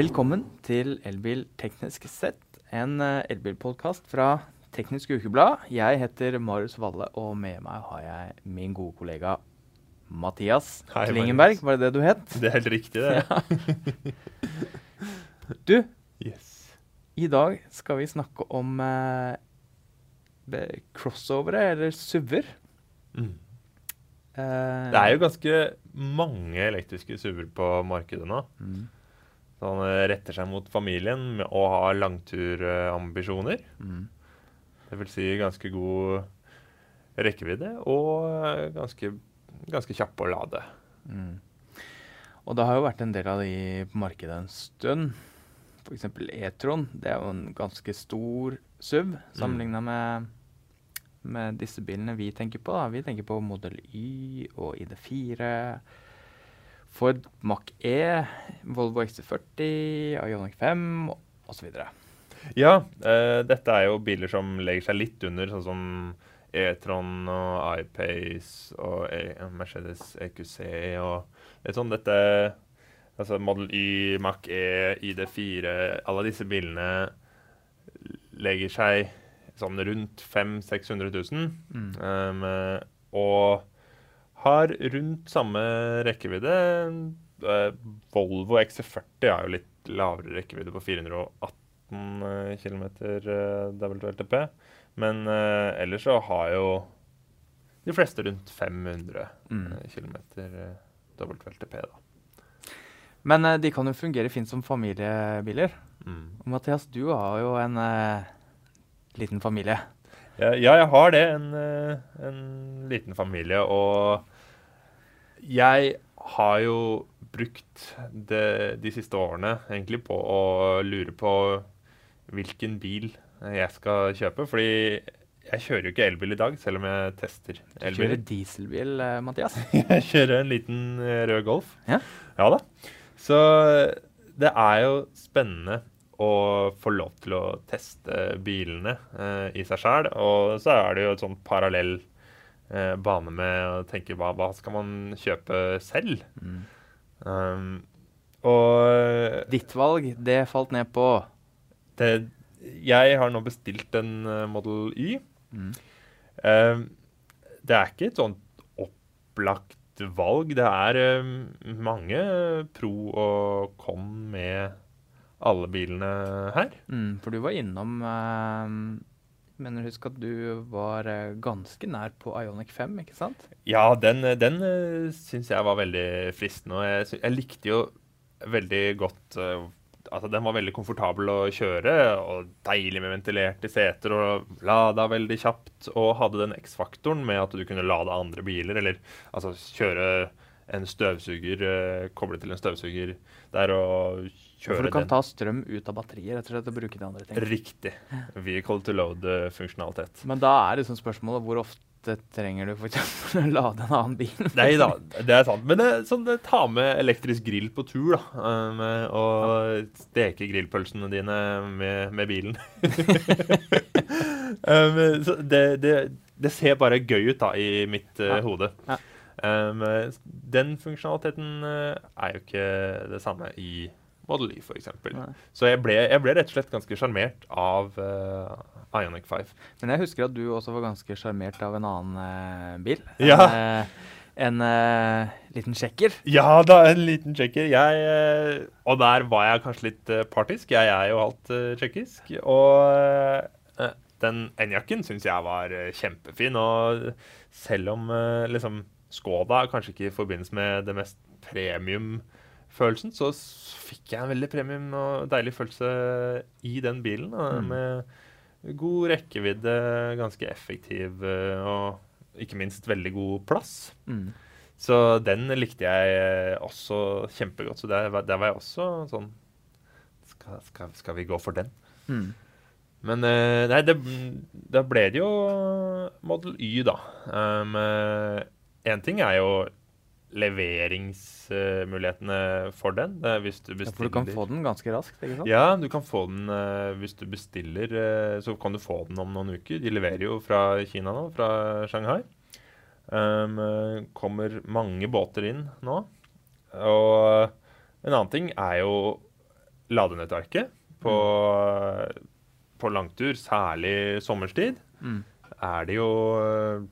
Velkommen til Elbil teknisk sett, en uh, elbilpodkast fra Teknisk Ukeblad. Jeg heter Marius Valle, og med meg har jeg min gode kollega Mathias Hei, Klingenberg. Var det det du het? Det er helt riktig, det. Du, Yes. i dag skal vi snakke om eh, crossovere, eller SUV-er. Mm. Eh, Det er jo ganske mange elektriske SUV-er på markedet nå. mm, Som han retter seg mot familien og har langturambisjoner. mm. Det vil si ganske god rekkevidde og eh, ganske, ganske kjapp å lade. Mm. Og det har jo vært en del av de på markedet en stund. F.eks. E-tron. Det er jo en ganske stor SUV sammenligna med, med disse bilene vi tenker på. Da. Vi tenker på Model Y og ID4. Ford Mach-E, Volvo XC40, Ionic 5 osv. Ja, eh, dette er jo biler som legger seg litt under, sånn som E-tron og iPace og e Mercedes EQC og litt sånn. Dette Altså Model Y, Mach E, ID4 Alle disse bilene legger seg sånn rundt 500 600 000. Mm. Um, og har rundt samme rekkevidde. Eh, Volvo XC40 har jo litt lavere rekkevidde på 418 km WLTP. Men eh, ellers så har jo de fleste rundt 500 Mm. km WLTP, da. Men eh, de kan jo fungere fint som familiebiler. Mm. Og Mathias, du har jo en liten familie. Ja, jeg har det. En liten familie. Og jeg har jo brukt det, de siste årene egentlig på å lure på hvilken bil jeg skal kjøpe. Fordi jeg kjører jo ikke elbil i dag, selv om jeg tester elbil. Du kjører dieselbil, eh, Mathias. Jeg kjører en liten eh, rød Golf. Ja. ja da. Så det er jo spennende å få lov til å teste bilene eh, i seg sjæl. Og så er det jo et sånn parallell eh, bane med å tenke hva, hva skal man kjøpe selv? Mm. Um, og Ditt valg, det falt ned på det, jeg har nå bestilt en uh, Model Y. Mm. Eh, det er ikke et sånt opplagt valg. Det er eh, mange pro og con med alle bilene her. Mm, for du var innom eh, Mener husk at du var eh, ganske nær på Ionic 5, ikke sant? Ja, den, den uh, syns jeg var veldig fristende. Og jeg, jeg likte jo veldig godt eh, Altså, den var veldig komfortabel å kjøre, og deilig med ventilerte seter, og lada veldig kjapt. Og hadde den X-faktoren med at du kunne lade andre biler, eller altså kjøre en støvsuger, eh, koble til en støvsuger der og For kjøre du kan den. ta strøm ut av batteriet rett og slett og bruke de andre ting. Riktig. Vehicle to load-funksjonalitet. Men da er liksom spørsmålet hvor ofte trenger du for å lade en annen bil? Nei da, det er sant. Men det, sånn, det, ta med elektrisk grill på tur, da. Med, og steke grillpølsene dine med, med bilen. um, det, det, det ser bare gøy ut da, i mitt uh, hode. Ja. Um, den funksjonaliteten uh, er jo ikke det samme i Model Y, f.eks. Så jeg ble, jeg ble rett og slett ganske sjarmert av uh, Ionic 5. Men jeg husker at du også var ganske sjarmert av en annen uh, bil. Ja. En, eh, en uh, liten sjekker. Ja da, en liten sjekker. Jeg, eh, og der var jeg kanskje litt eh, partisk. Jeg er jo halvt eh, tsjekkisk. Og den Enjakken syns jeg var eh, kjempefin. Og selv om eh, liksom Skoda kanskje ikke i forbindelse med det mest premium-følelsen, så fikk jeg en veldig premium og deilig følelse i den bilen. da, Mm. Med god rekkevidde, ganske effektiv eh, og ikke minst veldig god plass. Mm. Så den likte jeg eh, også kjempegodt. Så der, var- der var jeg også sånn skal, skal, skal vi gå for den? Mm. Men eh, nei, det, da ble det jo Model Y, da. Én ting er jo leveringsmulighetene for den. Er hvis du Ja, for du kan få den ganske raskt, ikke sant? Ja, du kan få den eh, hvis du bestiller. eh, så kan du få den om noen uker. De leverer jo fra Kina nå, fra Shanghai. Um, eh, kommer mange båter inn nå. Og en annen ting er jo ladenettverket på, på langtur, særlig sommerstid, Mm. er det jo eh,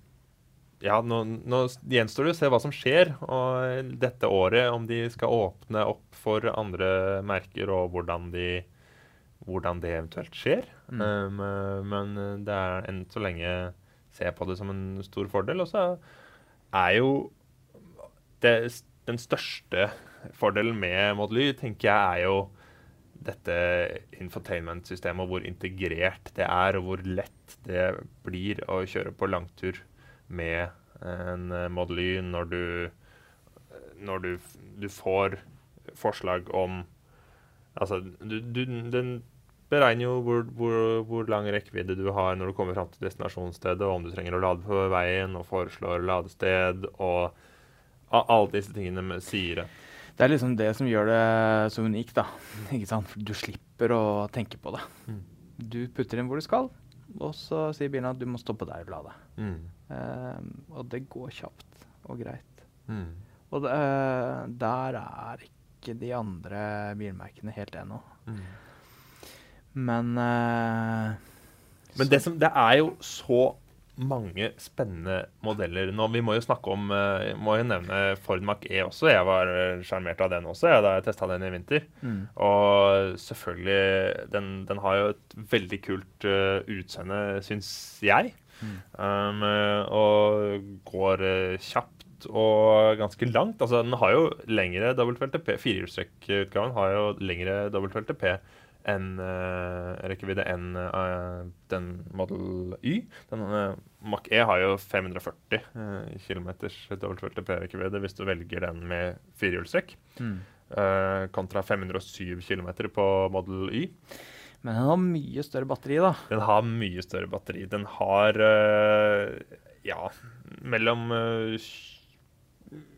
Ja, nå, nå gjenstår det å se hva som skjer og dette året, om de skal åpne opp for andre merker, og hvordan, de, hvordan det eventuelt skjer. Mm. Um, men det er enn så lenge ser jeg på det som en stor fordel. Og så er jo det, den største fordelen med Modely, tenker jeg, er jo dette infotainment-systemet, og hvor integrert det er, og hvor lett det blir å kjøre på langtur med en eh, Model Y når du, når du, du får forslag om Altså, du, du, den beregner jo hvor, hvor, hvor lang rekkevidde du har når du kommer fram til destinasjonsstedet, og om du trenger å lade på veien, og foreslår ladested, og alle disse tingene med, sier det. Det er liksom det som gjør det så unikt, da. Ikke sant? For du slipper å tenke på det. Mm. Du putter inn hvor du skal, og så sier bilen at du må stoppe der og lade. Mm. Ehm, og det går kjapt og greit. Mm. Og det, eh, der er ikke de andre bilmerkene helt ennå. Mm. Men uh, Men det, som, det er jo så mange spennende modeller nå. Vi må jo snakke om uh, må jo nevne Ford Mac E også. Jeg var sjarmert av den også jeg, da jeg testa den i vinter. mm, Og selvfølgelig Den, den har jo et veldig kult uh, utseende, syns jeg. Um, eh, og går eh, kjapt og ganske langt. Altså, den har jo lengre WLTP. Firehjulstrekkutgaven har jo lengre WLTP enn uh, rekkevidde enn uh, den Model Y. Den uh, Mach-E har jo 540 uh, km WLTP-rekkevidde hvis du velger den med firehjulstrekk. mm. kontra 507 km på Model Y. Men den har mye større batteri, da. Den har mye større batteri. Den har uh, ja, mellom uh,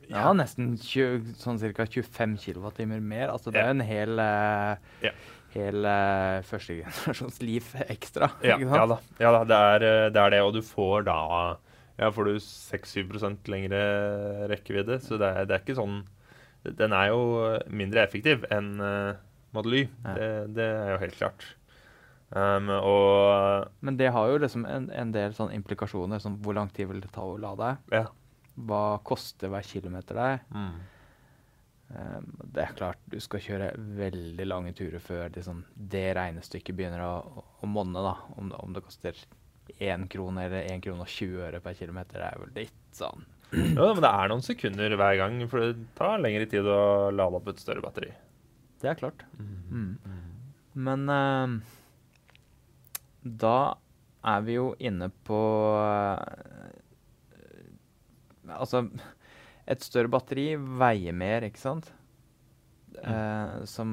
ja. ja, nesten 20, sånn ca. 25 kWt mer. Altså det er en hel, uh, Ja. hel uh, førstegenerasjons liv ekstra. ja, ja da. Ja da, det er, det er det. Og du får da ja, får du 6-7 lengre rekkevidde. Så det er, det er ikke sånn Den er jo mindre effektiv enn eh, Model Y. Ja. Det, det er jo helt klart. Um, og Men det har jo liksom en, en del sånn implikasjoner, som hvor lang tid vil det ta å lade? ja. Hva koster hver kilometer deg? Mm. Um, det er klart du skal kjøre veldig lange turer før liksom, det regnestykket begynner å, å, monne. da. Om, det- om det koster 1 krone eller 1 krone og 20 øre per kilometer, det er vel litt sånn Ja, men det er noen sekunder hver gang, for det tar lengre tid å lade opp et større batteri. Det er klart. Mm. Men uh, da er vi jo inne på uh, Altså, et større batteri veier mer, ikke sant? Uh, som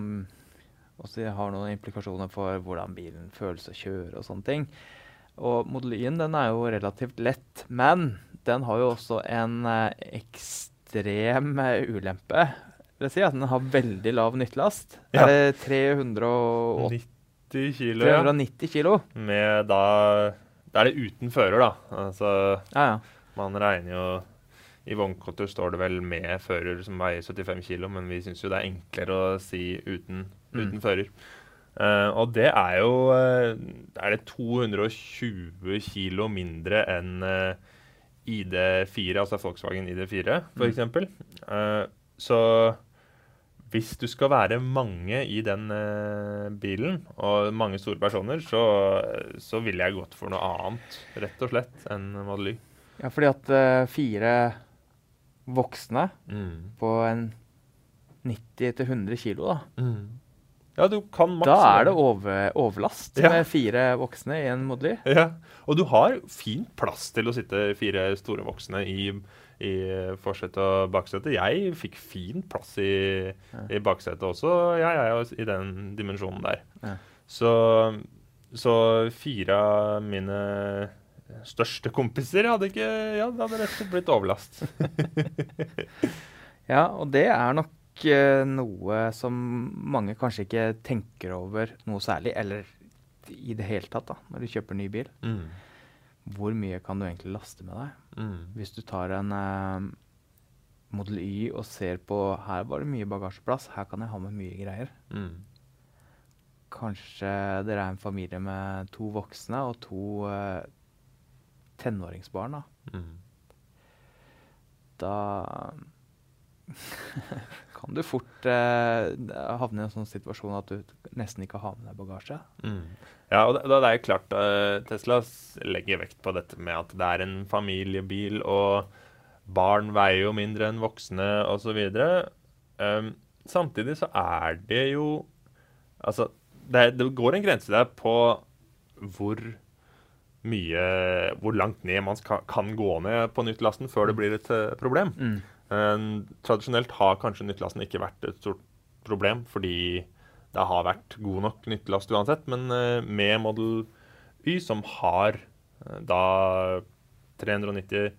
også har noen implikasjoner for hvordan bilen føles å kjøre og sånne ting. Og Model Y-en den er jo relativt lett, men den har jo også en ekstrem ulempe. Vil si at den har veldig lav nyttelast. Ja. Er det 380 kilo, 390 kilo? Med da Da er det uten fører, da. Altså, Ja, ja. man regner jo I vognkotter står det vel med fører som veier 75 kilo, men vi syns jo det er enklere å si uten, Mm. fører. Uh, og det er jo uh, Er det 220 kilo mindre enn uh, ID4, altså Volkswagen ID4, Mm. f.eks. Uh, så hvis du skal være mange i den eh, bilen, og mange store personer, så, så ville jeg gått for noe annet, rett og slett, enn Model Y. ja fordi at eh, fire voksne Mm. på en 90-100 kilo, da. Ja, du kan maks Da er det over, overlast Ja. med fire voksne i en Model Y. Ja, og du har fint plass til å sitte fire store voksne i, i forsetet og baksetet. Jeg fikk fin plass i, i baksetet også, jeg er jo i den dimensjonen der. Ja. Så, så fire av mine største kompiser hadde ikke Ja, det hadde rett og slett blitt overlast. Ja, og det er nok eh, noe som mange kanskje ikke tenker over noe særlig, eller i det hele tatt, da, når du kjøper ny bil. Mm. Hvor mye kan du egentlig laste med deg? Mm. Hvis du tar en eh, Model Y og ser på her var det mye bagasjeplass, her kan jeg ha med mye greier. Mm. kanskje dere er en familie med to voksne og to eh, tenåringsbarn, da. Mm. Da kan du fort eh, havne i en sånn situasjon at du nesten ikke har med deg bagasje. Mm. Ja, og da, det er det klart uh, Tesla legger vekt på dette med at det er en familiebil, og barn veier jo mindre enn voksne osv. Um, samtidig så er det jo Altså, det, det går en grense der på hvor mye Hvor langt ned man skal, kan gå ned på nyttlasten før det blir et eh, problem. Mm. Eh, tradisjonelt har kanskje nyttelasten ikke vært et stort problem, fordi det har vært god nok nyttelast uansett. Men eh, med Model Y, som har eh, da 390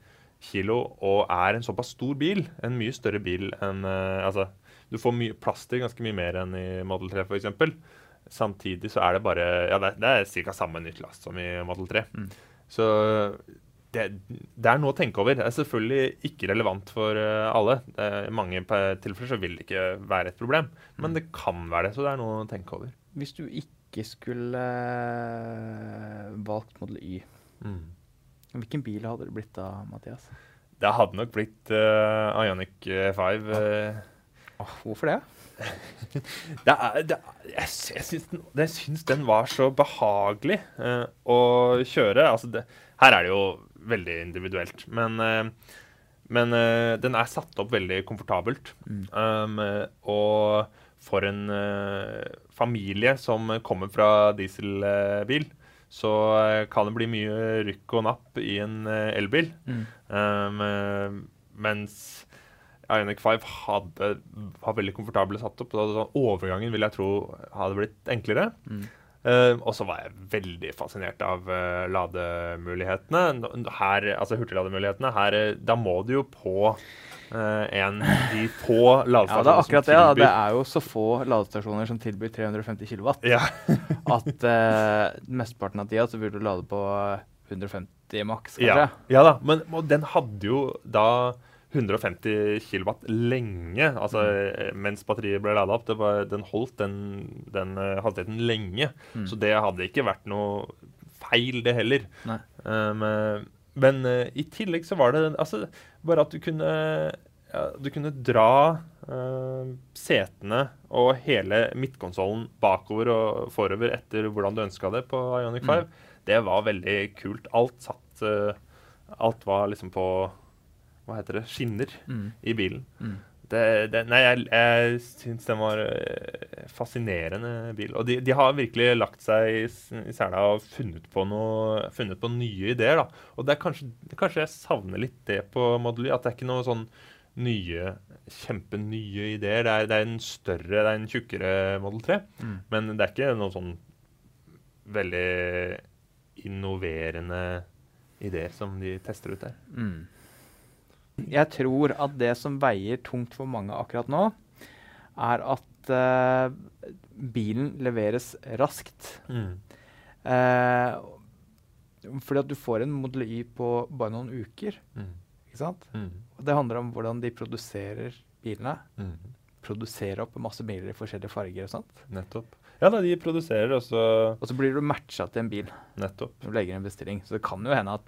kilo og er en såpass stor bil, en mye større bil enn Altså, du får mye plass til ganske mye mer enn i Model 3 f.eks. Samtidig så er det bare Ja, det, det er ca. samme nyttelast som i Model 3. Mm. Så det, det er noe å tenke over. Det er selvfølgelig ikke relevant for eh, alle. I mange tilfeller så vil det ikke være et problem, men det kan være det. Så det er noe å tenke over. Hvis du ikke skulle eh, valgt Model Y, hvilken bil hadde det blitt da, Mathias? Det hadde nok blitt uh, Ionic 5. Uh, oh, hvorfor det? det er, det, er- jeg, jeg, syns den, jeg syns den var så behagelig uh, å kjøre. Altså det, her er det jo veldig individuelt, men, eh, men eh, den er satt opp veldig komfortabelt. Mm. Um, og for en eh, familie som kommer fra dieselbil, så kan det bli mye rykk og napp i en elbil. Mm. Um, mens Ionic 5 hadde, var veldig komfortabelt satt opp. og sånn overgangen vil jeg tro hadde blitt enklere. Mm. Eh, og så var jeg veldig fascinert av uh, lademulighetene. Her, altså hurtiglademulighetene. Her, eh, da må du jo på uh, en de få Ja, det er akkurat det. da. Det er jo så få ladestasjoner som tilbyr 350 kW, ja. at mesteparten av tida så burde du lade på 150 maks, ja. kanskje. ja da, men den hadde jo da 150 kW lenge, altså mm. mens batteriet ble lada opp. Det var, den holdt den, den eh, hastigheten lenge. Mm. Så det hadde ikke vært noe feil, det heller. Um, eh, men uh, i tillegg så var det altså, bare at du kunne ja, Du kunne dra uh, setene og hele midtkonsollen bakover og forover etter hvordan du ønska det på Ionic 5. Det var veldig kult. Alt satt uh, Alt var liksom på Hva heter det? Skinner Mm. i bilen. Mm. Det, det, nei, jeg, jeg syns den var eh, fascinerende bil. Og de, de har virkelig lagt seg i, i sela og funnet på, noe, funnet på nye ideer. da. Og det er kanskje, kanskje jeg savner litt det på Model Y. At det er ikke noe sånn nye, kjempenye ideer. Det er, det er en større, det er en tjukkere Model 3. Mm. Men det er ikke noe sånn veldig innoverende ideer som de tester ut der. Mm. Jeg tror at det som veier tungt for mange akkurat nå, er at uh, bilen leveres raskt. Eh, fordi at du får en Model Y på bare noen uker. Mm. ikke sant? Mm. Og det handler om hvordan de produserer bilene. Mm. Produserer opp masse biler i forskjellige farger og sånt. Nettopp. Ja da, de produserer også Og så blir du matcha til en bil Nettopp. når du legger en bestilling. Så det kan jo hende at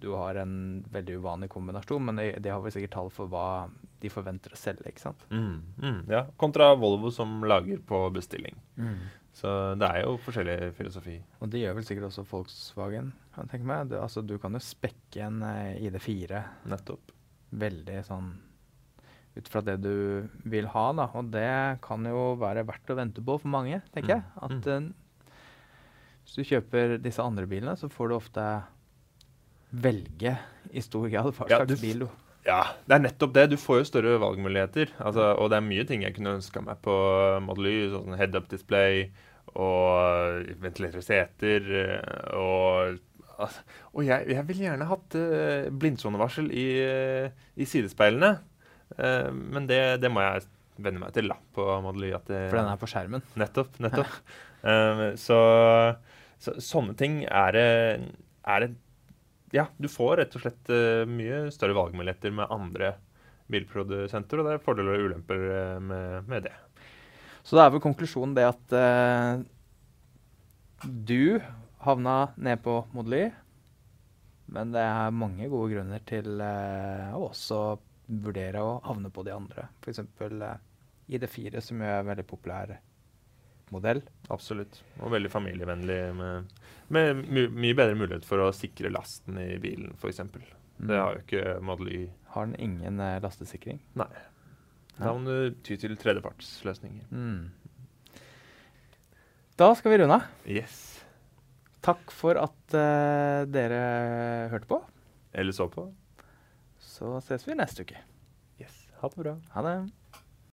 du har en veldig uvanlig kombinasjon, men det, har vi sikkert tall for hva de forventer å selge, ikke sant? Mm. Mm. Ja, kontra Volvo som lager på bestilling. Så det er jo forskjellig filosofi. Og det gjør vel sikkert også Volkswagen, kan jeg tenke meg. Du, altså, du kan jo spekke en eh, ID4 Nettopp. veldig sånn ut fra det du vil ha, da. Og det kan jo være verdt å vente på for mange, tenker jeg. Mm, At eh, hvis du kjøper disse andre bilene, så får du ofte velge i stor grad hva Ja, slags f- bil du Ja, det er nettopp det. Du får jo større valgmuligheter. Altså, og det er mye ting jeg kunne ønska meg på Model Y. Sånn head-up display og ventilerte seter eh, og Og jeg, jeg ville gjerne hatt uh, blindsonevarsel i, eh, i sidespeilene. Eh, men det, det må jeg venne meg til da, på Model Y. For den er på skjermen. Nettopp. nettopp. så, så sånne ting er det, er det Ja, du får rett og slett eh, mye større valgmuligheter med andre bilprodusenter, og det er fordeler og ulemper eh, med, med det. Så da er vel konklusjonen det at uh, du havna ned på Model. Men det er mange gode grunner til uh, å også vurdere å havne på de andre. F.eks. Uh, ID4, som er veldig populær modell. Absolutt. Og veldig familievennlig med, med my mye bedre mulighet for å sikre lasten i bilen, f.eks. Mm. Det har jo ikke Model Y. Har den ingen eh, lastesikring? Nei. Da må du ty til tredjepartsløsninger. Mm. Da skal vi runde av. Yes. Takk for at uh, dere hørte på. Eller så på. Så ses vi neste uke. Yes. Ha det bra. Ha det.